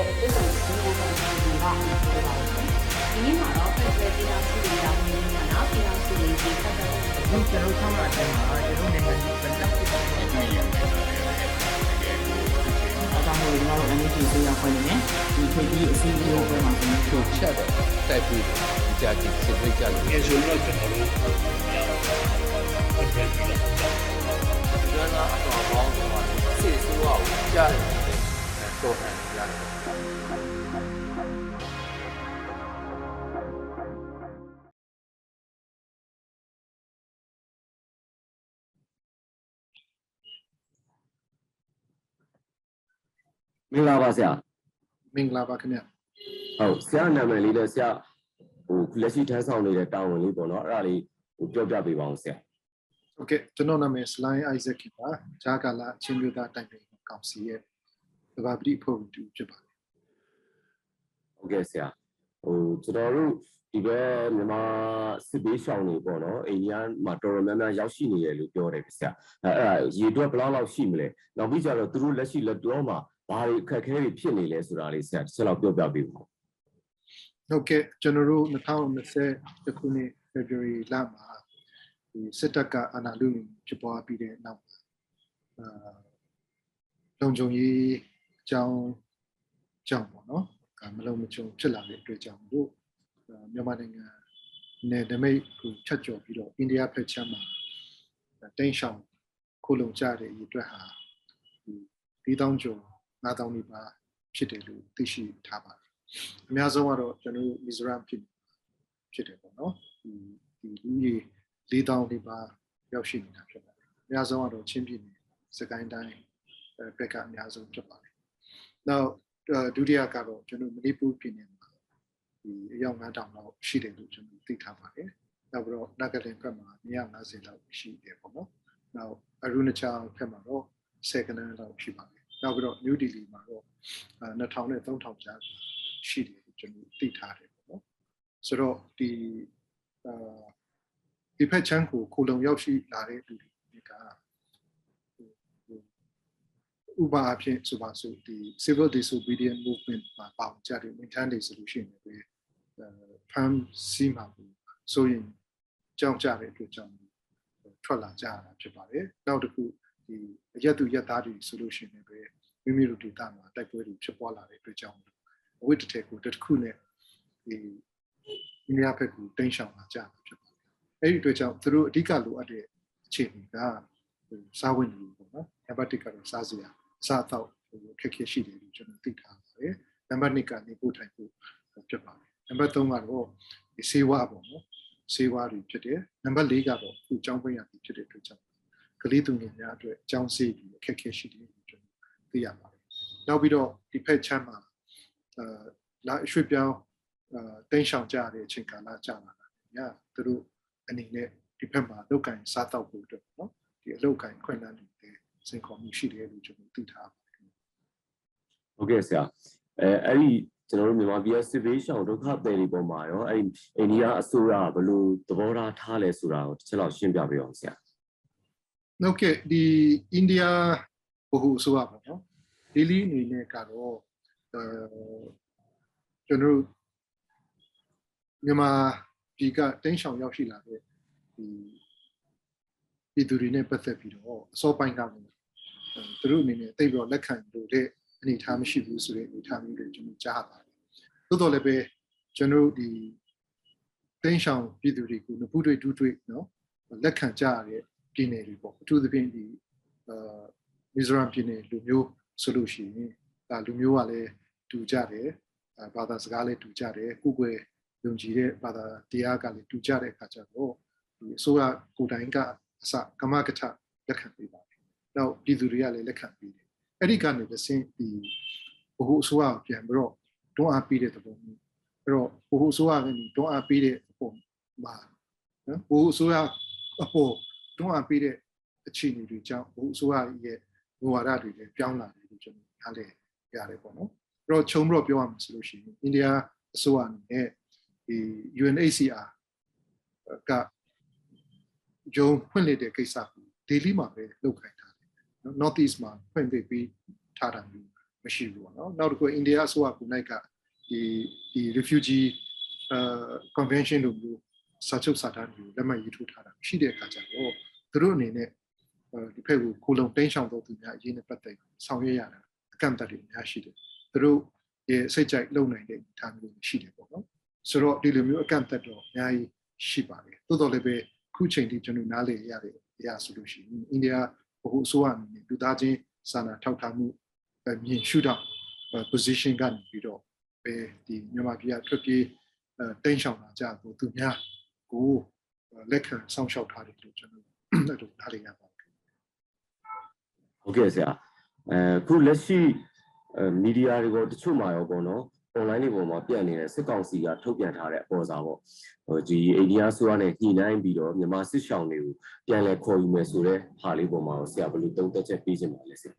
ရဲ့အစ်ဆုံးစီးပွားဆောင်စီကပြောပါဦး။ဒီနေ့မှာတော့ဖက်ဒရယ်ပြည်ထောင်စုရေးရာဝန်ကြီးဌာနပြည်ထောင်စုရေးကြီးဆက်သွယ်ဒီကျွန်တော်ဆောင်းလာတဲ့မှာကျွန်တော်နိုင်ငံကြီးဗန်တက်ဖြစ်တဲ့နိုင်ငံတွေအကြောင်းကိုကျွန်တော်တို့ NHS ဆေးရဖွဲ့နေတယ်ဒီခေတ်ကြီးအစီအစဉ်ပွဲမှာကျွန်တော်တို့ချက်တော့တိုက်ပြီးကြာကြည့်စစ်တွေ့ကြလို့ငယ်ဆိုတော့ကျွန်တော်တို့ပြန်ပြီးတော့ကျွမ်းသားအတော်ပေါင်းတော့စစ်ဆိုးအောင်ကြားတယ် တော့ဟန်ရတယ် မင်္ဂလာပါဆရာ မင်္ဂလာပါခင်ဗျ ဟုတ်ဆရာနာမည်လေးလည်းဆရာဟိုလက်ရှိထမ်းဆောင်နေတဲ့တာဝန်လေးပေါ့နော်အဲ့ဒါလေးဟိုပြောပြပေးပါအောင်ဆရာ โอเคကျွန်တော်နာမည် Slime Isaac ခင်ပါဂျာကာလာအချင်းမျိုးသားတိုင်ပင်ကောင်စီရဲ့ သဘာပတိဖို့တူဖြစ်ပါတယ်ဟုတ်ကဲ့ဆရာဟိုကျွန်တော်တို့ဒီဘက်မြန်မာစစ်ဘေးရှောင်နေပေါ့နော်အိန္ဒိယမှာတော်တော်များများရောက်ရှိနေတယ်လို့ပြောတယ်ဆရာအဲ့အဲ့ဒါရေတွက်ဘယ်လောက်လောက်ရှိမလဲနောက်ပြီးကြတော့သူတို့လက်ရှိလက်တော်မှာဘာတွေအခက်အခဲတွေဖြစ်နေလဲဆိုတာလေးဆရာတစ်ချက်လောက်ပြောပြပေးပါဦးဟုတ်ကဲ့ကျွန်တော်တို့2020ခုနှစ် February လမှာဒီစစ်တပ်ကအာဏာလုယူဖြစ်ပွားပြီးတဲ့နောက်အာလုံခြုံရေးအ ကြောင်းကြောင့်ပေါ့နော်အာမလုံမချုံဖြစ်လာတဲ့အတွက်ကြောင့်တို့အာမြန်မာနိုင်ငံနယ်နိမိတ်ကိုချက်ကျော်ပြီးတော့အိန္ဒိယဖက်ချမ်းမှာတိန့်ရှောင်ခုလုံကြတဲ့အရေအတွက်ဟာဒီ4000ကျော်9000နီးပါးဖြစ်တယ်လို့သိရှိထားပါတယ်အများဆုံးကတော့ကျွန်တော်တို့မီဇိုရမ်ဖြစ်ဖြစ်တယ်ပေါ့နော်ဒီဒီလူကြီး4000ဒီပါရောက်ရှိနေတာဖြစ်ပါတယ်အများဆုံးကတော့ချင်းပြည်နယ်စကိုင်းတိုင်းအဲဘက်ကအများဆုံးဖြစ်ပါတယ် နောက်ဒုတိယကတော့ကျွန်တော်မဏိပူပြည်နယ်မှာဒီအယောက်9000လောက်ရှိတယ်လို့ကျွန်တော်သိထားပါတယ်နောက်ပြီးတော့နဂလင်ဘက်မှာ150လောက်ရှိတယ်ပေါ့နော်နောက်အရုဏချာဘက်မှာတော့10ကနန်းလောက်ရှိပါတယ်နောက်ပြီးတော့ New Delhi မှာတော့2000နဲ့3000ကျားရှိတယ်လို့ကျွန်တော်သိထားတယ်ပေါ့နော်ဆိုတော့ဒီအာဒီဖက်ချမ်းကိုကိုလုံရောက်ရှိလာတဲ့လူတွေက ဥပမာအဖြစ်ဆိုပါစို့ဒီ civil disobedience movement မှာပေါင်ကြတဲ့ဝန်ထမ်းတွေဆိုလို့ရှိရင်လည်းဖမ်းဆီးမှာဘူးဆိုရင်ကြောက်ကြတဲ့အတွက်ကြောင့်ထွက်လာကြရတာဖြစ်ပါတယ်နောက်တစ်ခုဒီအရက်သူရက်သားတွေဆိုလို့ရှိရင်လည်းမိမိတို့ဒေသမှာတိုက်ပွဲတွေဖြစ်ပွားလာတဲ့အတွက်ကြောင့်အဝိတ္တတေကိုတစ်ခုနဲ့ဒီအိန္ဒိယဘက်ကိုတင်းရှောင်လာကြတာဖြစ်ပါတယ်။အဲ့ဒီအတွက်ကြောင့်သူတို့အဓိကလိုအပ်တဲ့အခြေအနေကစားဝင်တွေပေါ့နော်။နံပါတ်1ကတော့စားစရာ စားတော့ခက်ခဲရှိတယ်လို့ကျွန်တော်သိထားပါတယ်။နံပါတ်2ကနေပို့ထိုင်ဖို့ဖြစ်ပါတယ်။နံပါတ်3ကတော့ဒီစေဝါပေါ့နော်။စေဝါတွေဖြစ်တယ်။နံပါတ်4ကတော့ခုအကြောင်းပေးရဖြစ်တဲ့အတွက်ကြောင့်ကလေးသူငယ်များအတွက်အကြောင်းစေးပြီးအခက်ခဲရှိတယ်လို့ကျွန်တော်သိရပါတယ်။နောက်ပြီးတော့ဒီဖက်ချမ်းမှာအာလာရွှေ့ပြောင်းအာတင်းရှောင်ကြတဲ့အချိန်ကာလကြာလာတာညသူတို့အနေနဲ့ဒီဘက်မှာလောက်ကင်စားတော့ဖို့အတွက်နော်ဒီအလောက်ကင်ခွင့်လန်းတွေ စင်ခေါ်မှုရှိတယ်လို့ကျွန်တော်သိထားပါတယ်ဟုတ်ကဲ့ဆရာအဲအဲ့ဒီကျွန်တော်တို့မြန်မာပြည်စစ်ဘေးရှောင်ဒုက္ခသည်တွေပေါ်မှာရောအဲ့ဒီအိန္ဒိယအစိုးရဘယ်လိုသဘောထားထားလဲဆိုတာကိုတစ်ချက်လောက်ရှင်းပြပေးအောင်ဆရာဟုတ်ကဲ့ဒီအိန္ဒိယဘဟုအစိုးရပေါ့နော်ဒီလီအနေနဲ့ကတော့အဲကျွန်တော်တို့မြန်မာပြည်ကတင်းရှောင်ရောက်ရှိလာတဲ့ဒီပြည်သူတွေနဲ့ပတ်သက်ပြီးတော့အစောပိုင်းကလည်း သူတို့အနေနဲ့တိတ်ပြီးတော့လက်ခံလို့တဲ့အနေအထားမရှိဘူးဆိုတဲ့အနေအထားမျိုးတွေကျွန်တော်ကြားပါတယ်။သို့တော်လည်းပဲကျွန်တော်တို့ဒီတင်းရှောင်ပြည်သူတွေကိုနဖူးတွေဒူးတွေနော်လက်ခံကြရတဲ့ပြည်နယ်တွေပေါ့အထူးသဖြင့်ဒီအာမီဇိုရမ်ပြည်နယ်လူမျိုးဆိုလို့ရှိရင်ဒါလူမျိုးကလည်းတူကြတယ်ဘာသာစကားလည်းတူကြတယ်ကုကွယ်ယုံကြည်တဲ့ဘာသာတရားကလည်းတူကြတဲ့အခါကျတော့ဒီအစိုးရကိုယ်တိုင်ကအစကမကထလက်ခံပေးပါတယ်။ နောက်ပြည်သူတွေကလည်းလက်ခံပေးတယ်။အဲ့ဒီကနေတစ်ဆင့်ဒီဘဟုအစိုးရကိုပြန်ပြီးတော့တွန်းအားပေးတဲ့သဘောမျိုးအဲ့တော့ဘဟုအစိုးရကလည်းတွန်းအားပေးတဲ့အပေါ်မှာနော်ဘဟုအစိုးရအပေါ်တွန်းအားပေးတဲ့အခြေအနေတွေကြောင့်ဘဟုအစိုးရရဲ့ဘဝရတွေလည်းပြောင်းလာတယ်လို့ကျွန်တော်နားလည်ရတယ်ပေါ့နော်။အဲ့တော့ခြုံပြီးတော့ပြောရမှာဆိုလို့ရှိရင်အိန္ဒိယအစိုးရအနေနဲ့ဒီ UNHCR ကဂျုံဖွင့်လိုက်တဲ့ကိစ္စကို daily မှာပဲလုပ်ခိုင်းထားတယ်နော် north east မှာဖွင့်ပေးပြီးထားတာမျိုးမရှိဘူးပေါ့နော်နောက်တစ်ခုအိန္ဒိယအစိုးရကိုနိုင်ကဒီဒီ refugee အာ convention လို့မျိုးစာချုပ်စာတမ်းတွေကိုလက်မှတ်ရေးထိုးထားတာရှိတဲ့အခါကျတော့သူတို့အနေနဲ့အဲဒီဖက်ကိုကိုလုံတင်းရှောင်တော့သူများအရေးနဲ့ပတ်သက်ဆောင်ရွက်ရတာအကန့်အသတ်တွေအများရှိတယ်သူတို့ရဲ့စိတ်ကြိုက်လုံနိုင်တဲ့အနေအထားမျိုးရှိတယ်ပေါ့နော်ဆိုတော့ဒီလိုမျိုးအကန့်အသတ်တော့အများကြီးရှိပါတယ်တိုးတော်လည်းပဲခုချိန်ထိကျွန်တော်နားလည်ရတဲ့အရာဆိုလို့ရှိရင်အိန္ဒိယ ဘဟုအစိုးရအနေနဲ့လူသားချင်းစာနာထောက်ထားမှုအမြင်ရှုထောင့် position ကနေပြီးတော့ပဲဒီမြန်မာပြည်ကထွက်ပြေးအဲတိန့်ရှောင်လာကြတော့သူများကိုလက်ခံစောင့်ရှောက်ထားတယ်လို့ကျွန်တော်အဲ့လိုနားလည်ရပါတယ်ဟုတ်ကဲ့ဆရာအဲခုလက်ရှိအဲမီဒီယာတွေကတချို့မှာရောပေါ့နော် online တွေပေါ်မှာပြန့်နေတဲ့စစ်ကောင်စီကထုတ်ပြန်ထားတဲ့အပေါ်စာပေါ့ဟိုဒီအိန္ဒိယဆိုရနဲ့ညှိနှိုင်းပြီးတော့မြန်မာစစ်ရှောင်းတွေကိုပြန်လဲခေါ်ယူမယ်ဆိုတဲ့ဟာလေးပေါ်မှာဆရာဘယ်လိုသုံးသပ်ချက်ပေးချင်ပါလဲဆရာ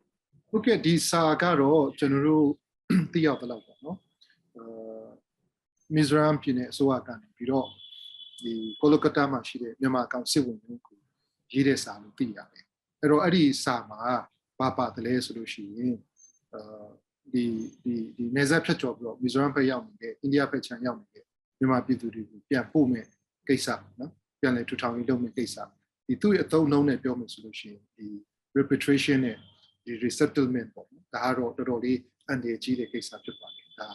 ဟုတ်ကဲ့ဒီစာကတော့ကျွန်တော်တို့သိရသလောက်ပေါ့နော်အာမီဇိုရမ်ပြည်နယ်အစိုးရကနေပြီးတော့ဒီကိုလိုကတာမှာရှိတဲ့မြန်မာကောင်စစ်ဝင်တို့ကိုရေးတဲ့စာလို့သိရတယ်အဲ့တော့အဲ့ဒီစာမှာဘာပါတယ်လဲဆိုလို့ရှိရင်အာ ဒီဒီဒီနေဆက်ဖြတ်ကျော်ပြီးတော့မီဇိုရမ်ဘက်ရောက်နေတဲ့အိန္ဒိယဘက်ခြမ်းရောက်နေတဲ့မြန်မာပြည်သူတွေကိုပြန်ပို့မဲ့ကိစ္စပေါ့နော်ပြန်လဲထူထောင်ရေးလုပ်မဲ့ကိစ္စဒီသူ့ရဲ့အသုံးအနှုန်းနဲ့ပြောမယ်ဆိုလို့ရှိရင်ဒီ repatriation နဲ့ဒီ resettlement ပေါ့နော်ဒါကတော့တော်တော်လေးအန်ဒီကြီးတဲ့ကိစ္စဖြစ်ပါတယ်ဒါ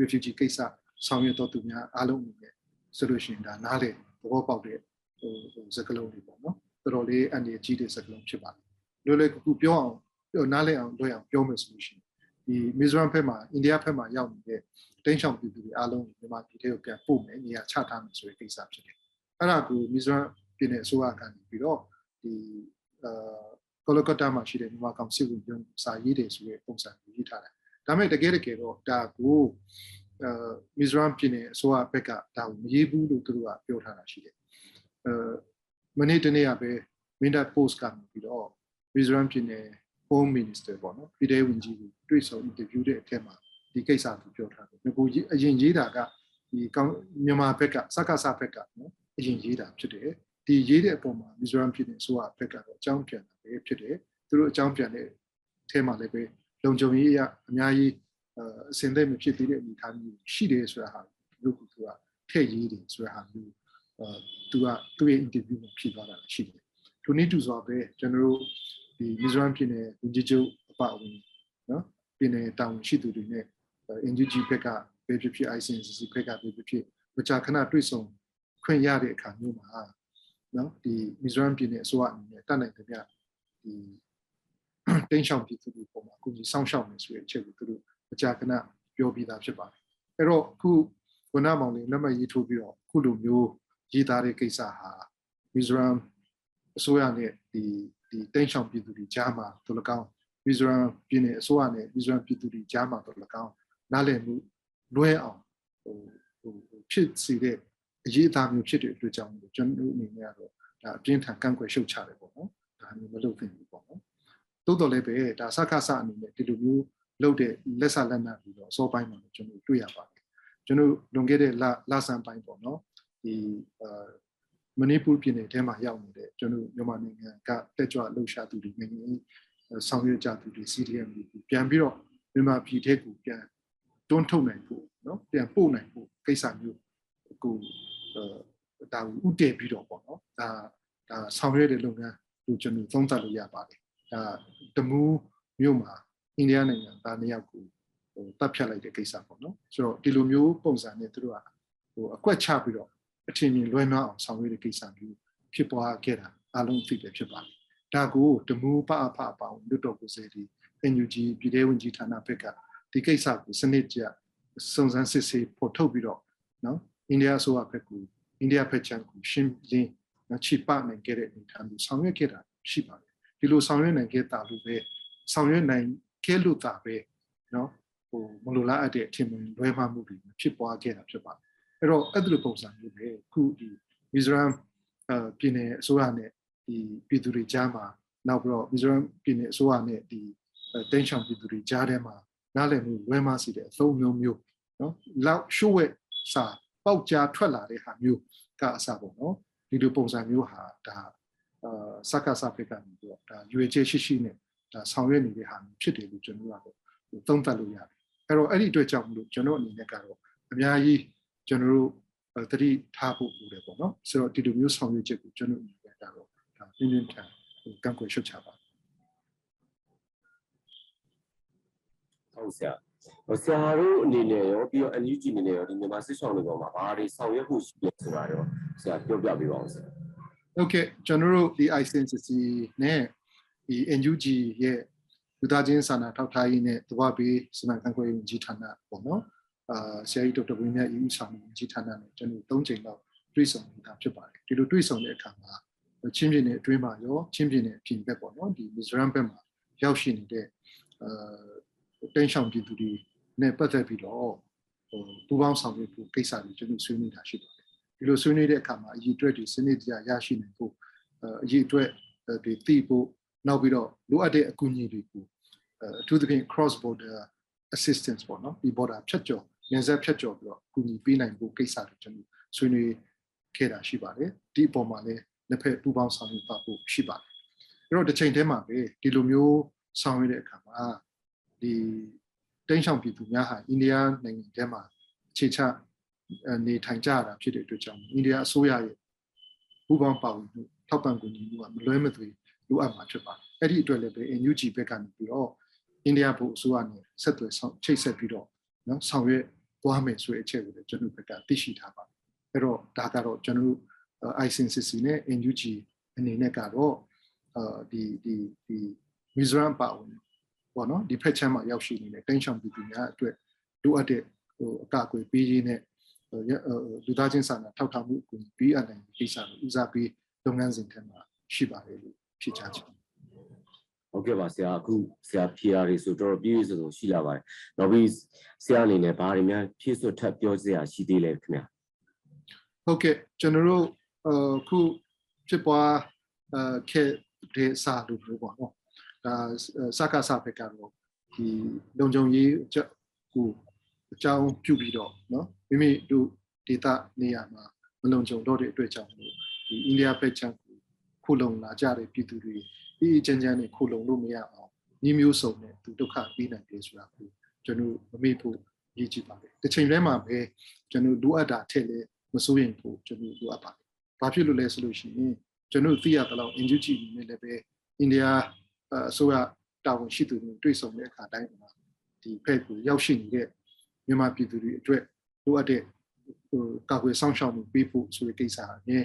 refugee ကိစ္စဆောင်ရွက်တော်သူများအားလုံးအနေနဲ့ဆိုလို့ရှိရင်ဒါနားလေသဘောပေါက်တဲ့ဟိုဟိုစကလုံးတွေပေါ့နော်တော်တော်လေးအန်ဒီကြီးတဲ့စကလုံးဖြစ်ပါတယ်လွယ်လွယ်ကူကူပြောအောင်ပြောနားလေအောင်လွယ်အောင်ပြောမယ်ဆိုလို့ရှိရင် ဒီမီဇိုရမ်ဘက်မှာအိန္ဒိယဘက်မှာရောက်နေတဲ့တင်းချောင်ပြည်သူတွေအားလုံးကိုမြန်မာပြည်ထဲကိုပြန်ပို့မယ်နေရာချထားမယ်ဆိုတဲ့ကိစ္စဖြစ်တယ်အဲ့ဒါကိုမီဇိုရမ်ပြည်နယ်အစိုးရကနေပြီးတော့ဒီအာကိုလကတာမှာရှိတဲ့မြန်မာကောင်စစ်ဝင်ရုံးစာရေးတယ်ဆိုတဲ့ပုံစံကိုရေးထားတယ်ဒါပေမဲ့တကယ်တကယ်တော့ဒါကိုအာမီဇိုရမ်ပြည်နယ်အစိုးရဘက်ကဒါကိုမရေးဘူးလို့သူတို့ကပြောထားတာရှိတယ်အဲမနေ့တနေ့ကပဲမင်းတပ် post ကနေပြီးတော့မီဇိုရမ်ပြည်နယ် home minister ပေါ့နော်ပြည်ထောင်ဝင်ကြီးကိုတွေ့ဆုံ interview တဲ့အထက်မှာဒီကိစ္စကိုပြောထားတယ်ငကိုအရင်ရေးတာကဒီကောင်မြန်မာဘက်ကစကားစဘက်ကနော်အရင်ရေးတာဖြစ်တယ်ဒီရေးတဲ့အပေါ်မှာမီဇိုရမ်ပြည်နယ်အစိုးရဘက်ကတော့အကြောင်းပြန်တာပဲဖြစ်တယ်သူတို့အကြောင်းပြန်တဲ့အထဲမှာလည်းပဲလုံခြုံရေးအရအများကြီးအစင်သက်မဖြစ်သေးတဲ့အနေအထားမျိုးရှိတယ်ဆိုတာဟာလူကသူကထည့်ရေးတယ်ဆိုတာဟာမျိုးအဲသူကသူ့ရဲ့ interview မှာဖြေသွားတာရှိတယ်သူနေ့တူစွာပဲကျွန်တော်တို့ ဒီမီဇိုရမ်ပြည်နယ်ဝန်ကြီးချုပ်အပအဝင်နော်ပြည်နယ်တာဝန်ရှိသူတွေနဲ့ NGG ဘက်ကပဲဖြစ်ဖြစ် ICNCC ဘက်ကပဲဖြစ်ဖြစ်မကြာခဏတွေ့ဆုံခွင့်ရတဲ့အခါမျိုးမှာနော်ဒီမီဇိုရမ်ပြည်နယ်အစိုးရအနေနဲ့တတ်နိုင်တဲ့ပြဒီတင်းချောင်ပြည်သူတွေပေါ်မှာအခုကြီးစောင့်ရှောက်နေဆိုတဲ့အချက်ကိုသူတို့မကြာခဏပြောပြီးသားဖြစ်ပါတယ်အဲ့တော့အခုဝန်ထမ်းမောင်လေးလက်မှတ်ရေးထိုးပြီးတော့အခုလိုမျိုးရေးသားတဲ့ကိစ္စဟာမီဇိုရမ်အစိုးရနဲ့ဒီ ဒီတင်းချောင်ပြည်သူတွေကြားမှာသူလကောင်းမီဇိုရမ်ပြည်နယ်အစိုးရနဲ့မီဇိုရမ်ပြည်သူတွေကြားမှာသူလကောင်းနားလည်မှုလွဲအောင်ဟိုဟိုဖြစ်စီတဲ့အရေးအသားမျိုးဖြစ်တဲ့အတွက်ကြောင့်ကျွန်တော်အနေနဲ့ကတော့ဒါအပြင်းထန်ကန့်ကွက်ရှုတ်ချတယ်ပေါ့နော်ဒါမျိုးမလုပ်သင့်ဘူးပေါ့နော်တိုးတော်လည်းပဲဒါစကားစအနေနဲ့ဒီလိုမျိုးလုပ်တဲ့လက်ဆလက်နက်ပြီးတော့စောပိုင်းမှာကျွန်တော်တွေ့ရပါတယ်ကျွန်တော်လွန်ခဲ့တဲ့လလဆန်ပိုင်းပေါ့နော်ဒီအာ မဏိပူပြည်နယ်ထဲမှာရောက်နေတဲ့ကျွန်တော်မြန်မာနိုင်ငံကတက်ကြွလှုပ်ရှားသူတွေနိုင်ငံဆောင်ရွက်ကြသူတွေ CDM တွေပြန်ပြီးတော့မြန်မာပြည်ထဲကိုပြန်တွန်းထုတ်နိုင်ဖို့နော်ပြန်ပို့နိုင်ဖို့ကိစ္စမျိုးကိုဒါကိုဥတည်ပြီးတော့ပေါ့နော်ဒါဒါဆောင်ရွက်တဲ့လုပ်ငန်းကိုကျွန်တော်သုံးသပ်လို့ရပါတယ်ဒါတမူးမြို့မှာအိန္ဒိယနိုင်ငံသားနှစ်ယောက်ကိုဟိုတပ်ဖြတ်လိုက်တဲ့ကိစ္စပေါ့နော်ဆိုတော့ဒီလိုမျိုးပုံစံနဲ့သူတို့ကဟိုအကွက်ချပြီးတော့ အထင်မြင်လွဲမှားအောင်ဆောင်ရွက်တဲ့ကိစ္စမျိုးဖြစ်ပွားခဲ့တာအလုံးသိတယ်ဖြစ်ပါတယ်ဒါကိုတမူးပအဖအပေါင်းလွတ်တော်ကိုယ်စားလှယ် NUG ပြည်ထောင်ဝင်ကြီးဌာနဘက်ကဒီကိစ္စကိုစနစ်ကျစုံစမ်းစစ်ဆေးဖို့ထုတ်ပြီးတော့နော်အိန္ဒိယအစိုးရဘက်ကိုအိန္ဒိယဘက်ချန်ကိုရှင်းလင်းနော်ချိပနိုင်ခဲ့တဲ့အနေအထားမျိုးဆောင်ရွက်ခဲ့တာရှိပါတယ်ဒီလိုဆောင်ရွက်နိုင်ခဲ့တာလို့ပဲဆောင်ရွက်နိုင်ခဲ့လို့တာပဲနော်ဟိုမလိုလားအပ်တဲ့အထင်မြင်လွဲမှားမှုတွေဖြစ်ပွားခဲ့တာဖြစ်ပါတယ် အဲ့တော့အဲ့ဒီလိုပုံစံမျိုးပဲခုဒီမီဇိုရမ်အပြည်နယ်အစိုးရနဲ့ဒီပြည်သူတွေကြားမှာနောက်ပြီးတော့မီဇိုရမ်ပြည်နယ်အစိုးရနဲ့ဒီတင်းချောင်ပြည်သူတွေကြားထဲမှာနားလည်မှုလွဲမှားစီတဲ့အသုံးမျိုးမျိုးနော်လောက်ရှို့ဝဲစာပေါက်ကြားထွက်လာတဲ့ဟာမျိုးကအစပေါ့နော်ဒီလိုပုံစံမျိုးဟာဒါအာစကားစဖက်ကနေပြီးတော့ဒါရွေချေရှိရှိနဲ့ဒါဆောင်ရွက်နေတဲ့ဟာမျိုးဖြစ်တယ်လို့ကျွန်တော်ကတော့ဟိသုံးသပ်လို့ရတယ်အဲ့တော့အဲ့ဒီအတွက်ကြောင့်မလို့ကျွန်တော်အနေနဲ့ကတော့အများကြီး ကျွန်တော်တို့အဲသတိထားဖို့လိုတယ်ပေါ့နော်ဆိုတော့ဒီလိုမျိုးဆောင်ရွက်ချက်ကိုကျွန်တော်အနေနဲ့ကတော့ဒါပြင်းပြင်းထန်ဟိုကန့်ကွက်ရှုတ်ချပါဟုတ်ဆရာဟိုဆရာတို့အနေနဲ့ရောပြီးတော့ NUG အနေနဲ့ရောဒီမြန်မာစစ်ဆောင်တွေပေါ်မှာဘာတွေဆောင်ရွက်ဖို့ရှိလဲဆိုတာတော့ဆရာပြောပြပေးပါဦးဆရာဟုတ်ကဲ့ကျွန်တော်တို့ဒီ ICNCC နဲ့ဒီ NUG ရဲ့လူသားချင်းစာနာထောက်ထားရေးနဲ့တဘာပေးစမံခန့်ခွဲရေးဝန်ကြီးဌာနပေါ့နော် အာဆရာကြီးဒေါက်တာဝင်းမြတ် EU ဆောင်ဝန်ကြီးဌာနနဲ့ကျွန်တော်တို့၃ချိန်လောက်တွေ့ဆုံနေတာဖြစ်ပါတယ်ဒီလိုတွေ့ဆုံတဲ့အခါမှာချင်းပြည်နယ်အတွင်းမှာရောချင်းပြည်နယ်အပြင်ဘက်ပေါ့နော်ဒီ Mizoram ဘက်မှာရောက်ရှိနေတဲ့အာတင်းရှောင်ပြည်သူတွေနဲ့ပတ်သက်ပြီးတော့ဟိုပူးပေါင်းဆောင်ရွက်ဖို့ကိစ္စတွေကျွန်တော်ဆွေးနွေးတာရှိပါတယ်ဒီလိုဆွေးနွေးတဲ့အခါမှာအရေးအတွက်တွေစနစ်တကျရရှိနိုင်ဖို့အဲအရေးအတွက်တွေသိဖို့နောက်ပြီးတော့လိုအပ်တဲ့အကူအညီတွေကိုအဲအထူးသဖြင့် cross border assistance ပေါ့နော်ဒီ border ဖြတ်ကျော် နယ်စပ်ဖြတ်ကျော်ပြီးတော့အကူအညီပေးနိုင်ဖို့ကိစ္စတွေကျွန်တော်ဆွေးနွေးခဲ့တာရှိပါတယ်ဒီအပေါ်မှာလည်းလက်ဖက်ပူးပေါင်းဆောင်ရွက်ပါဖို့ရှိပါတယ်အဲ့တော့တစ်ချိန်တည်းမှာပဲဒီလိုမျိုးဆောင်ရွက်တဲ့အခါမှာဒီတင်းရှောင်ပြည်သူများဟာအိန္ဒိယနိုင်ငံထဲမှာအခြေချအနေထိုင်ကြရတာဖြစ်တဲ့အတွက်ကြောင့်အိန္ဒိယအစိုးရရဲ့ဘူပေါင်းပါဝင်မှုထောက်ပံ့ကူညီမှုကမလွဲမသွေလိုအပ်မှာဖြစ်ပါတယ်။အဲ့ဒီအတွက်လည်းပဲ NUG ဘက်ကနေပြီးတော့အိန္ဒိယဘုအစိုးရနဲ့ဆက်သွယ်ဆောင်ချိတ်ဆက်ပြီးတော့နော်ဆောင်ရွက် သွားမယ်ဆိုတဲ့အချက်ကိုလည်းကျွန်တော်ဘက်ကသိရှိထားပါတယ်။အဲ့တော့ဒါကတော့ကျွန်တော်တို့ ICNCC နဲ့ NUG အနေနဲ့ကတော့အာဒီဒီဒီ Mizoram ပါဝင်ပေါ့နော်ဒီဖက်ချမ်းမှာရောက်ရှိနေတဲ့တင်းချောင်ပြည်သူများအတွက်လိုအပ်တဲ့ဟိုအကအကွယ်ပေးရေးနဲ့လူသားချင်းစာနာထောက်ထားမှုအကူအညီပေးအပ်နိုင်တဲ့ကိစ္စကိုဦးစားပေးလုပ်ငန်းစဉ်ထဲမှာရှိပါတယ်လို့ဖြေချချင်ပါတယ် ဟုတ်ကဲ့ပါဆရာအခုဆရာဖြေရာတွေဆိုတော့တော်တော်ပြည့်ပြည့်စုံစုံရှိလာပါတယ်နောက်ပြီးဆရာအနေနဲ့ဘာတွေများဖြည့်စွတ်ထပ်ပြောစရာရှိသေးလဲခင်ဗျာ ဟုတ်ကဲ့ကျွန်တော်တို့အခုဖြစ်ပွားအခဲ့တဲ့စာလို့ပြောပါတော့ဒါစကားစာဘက်ကတော့ဒီလုံခြုံရေးအချက်ကိုအကြောင်းပြုပြီးတော့เนาะမိမိတို့ဒေတာနေရာမှာမလုံခြုံတော့တဲ့အတွက်ကြောင့်မို့ဒီအိန္ဒိယဘက်ချမ်းကိုခုလုံလာကြတဲ့ပြည်သူတွေ အေးအေးချမ်းချမ်းနဲ့ခုလုံလို့မရအောင်ညီမျိုးစုံနဲ့သူဒုက္ခပေးနိုင်တယ်ဆိုတာကိုကျွန်တော်မမေ့ဖို့ရည်ကြည်ပါတယ်တစ်ချိန်တည်းမှာပဲကျွန်တော်လိုအပ်တာထည့်လဲမစိုးရင်ဖို့ကျွန်တော်လိုအပ်ပါတယ်ဘာဖြစ်လို့လဲဆိုလို့ရှိရင်ကျွန်တော်သိရတဲ့လောက် NGO အနေနဲ့လည်းပဲအိန္ဒိယအစိုးရတာဝန်ရှိသူတွေတွေ့ဆုံတဲ့အခါတိုင်းမှာဒီဖက်ကိုရောက်ရှိနေတဲ့မြန်မာပြည်သူတွေအတွက်လိုအပ်တဲ့ဟိုကာကွယ်ဆောင်ရှောက်မှုပေးဖို့ဆိုတဲ့ကိစ္စအမြဲ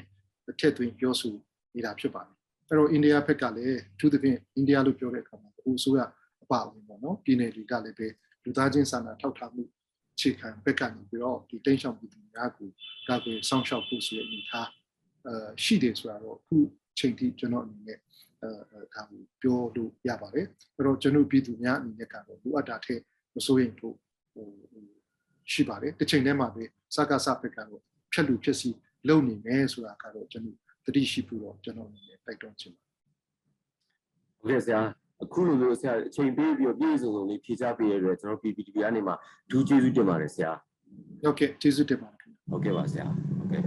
အထက်သွင်းပြောဆိုနေတာဖြစ်ပါတယ် အဲ့တော့အိန္ဒိယဘက်ကလည်းအထူးသဖြင့်အိန္ဒိယလို့ပြောတဲ့အခါမှာအခုအစိုးရအပါအဝင်ပေါ့နော်ပြည်နယ်တွေကလည်းပဲလူသားချင်းစာနာထောက်ထားမှုအခြေခံဘက်ကနေပြီးတော့ဒီတိန့်ရှောင်ပြည်သူများကိုကာကွယ်ဆောင်ရှောက်ဖို့ဆိုတဲ့အနေအထားအဲရှိတယ်ဆိုတာတော့အခုချိန်ထိကျွန်တော်အနေနဲ့အဲဒါကိုပြောလို့ရပါတယ်အဲ့တော့ကျွန်တော်ပြည်သူများအနေနဲ့ကတော့လိုအပ်တာထက်မစိုးရင်ဖို့ဟိုရှိပါတယ်တစ်ချိန်တည်းမှာပဲစကားစဘက်ကတော့ဖြတ်လူဖြစ်စီလုံနေမယ်ဆိုတာကတော့ကျွန်တော် တတိရှိဖို့တော့ကျွန်တော်အနေနဲ့တိုက်တွန်းချင်ပါတယ်ဟုတ်ကဲ့ဆရာအခုလိုမျိုးဆရာအချိန်ပေးပြီးတော့ပြည့်စုံစုံလေးဖြေချပေးရတဲ့ကျွန်တော် PPTV ကနေမှာဒူးကျေးဇူးတင်ပါတယ်ဆရာဟုတ်ကဲ့ကျေးဇူးတင်ပါတယ်ခင်ဗျာဟုတ်ကဲ့ပါဆရာဟုတ်ကဲ့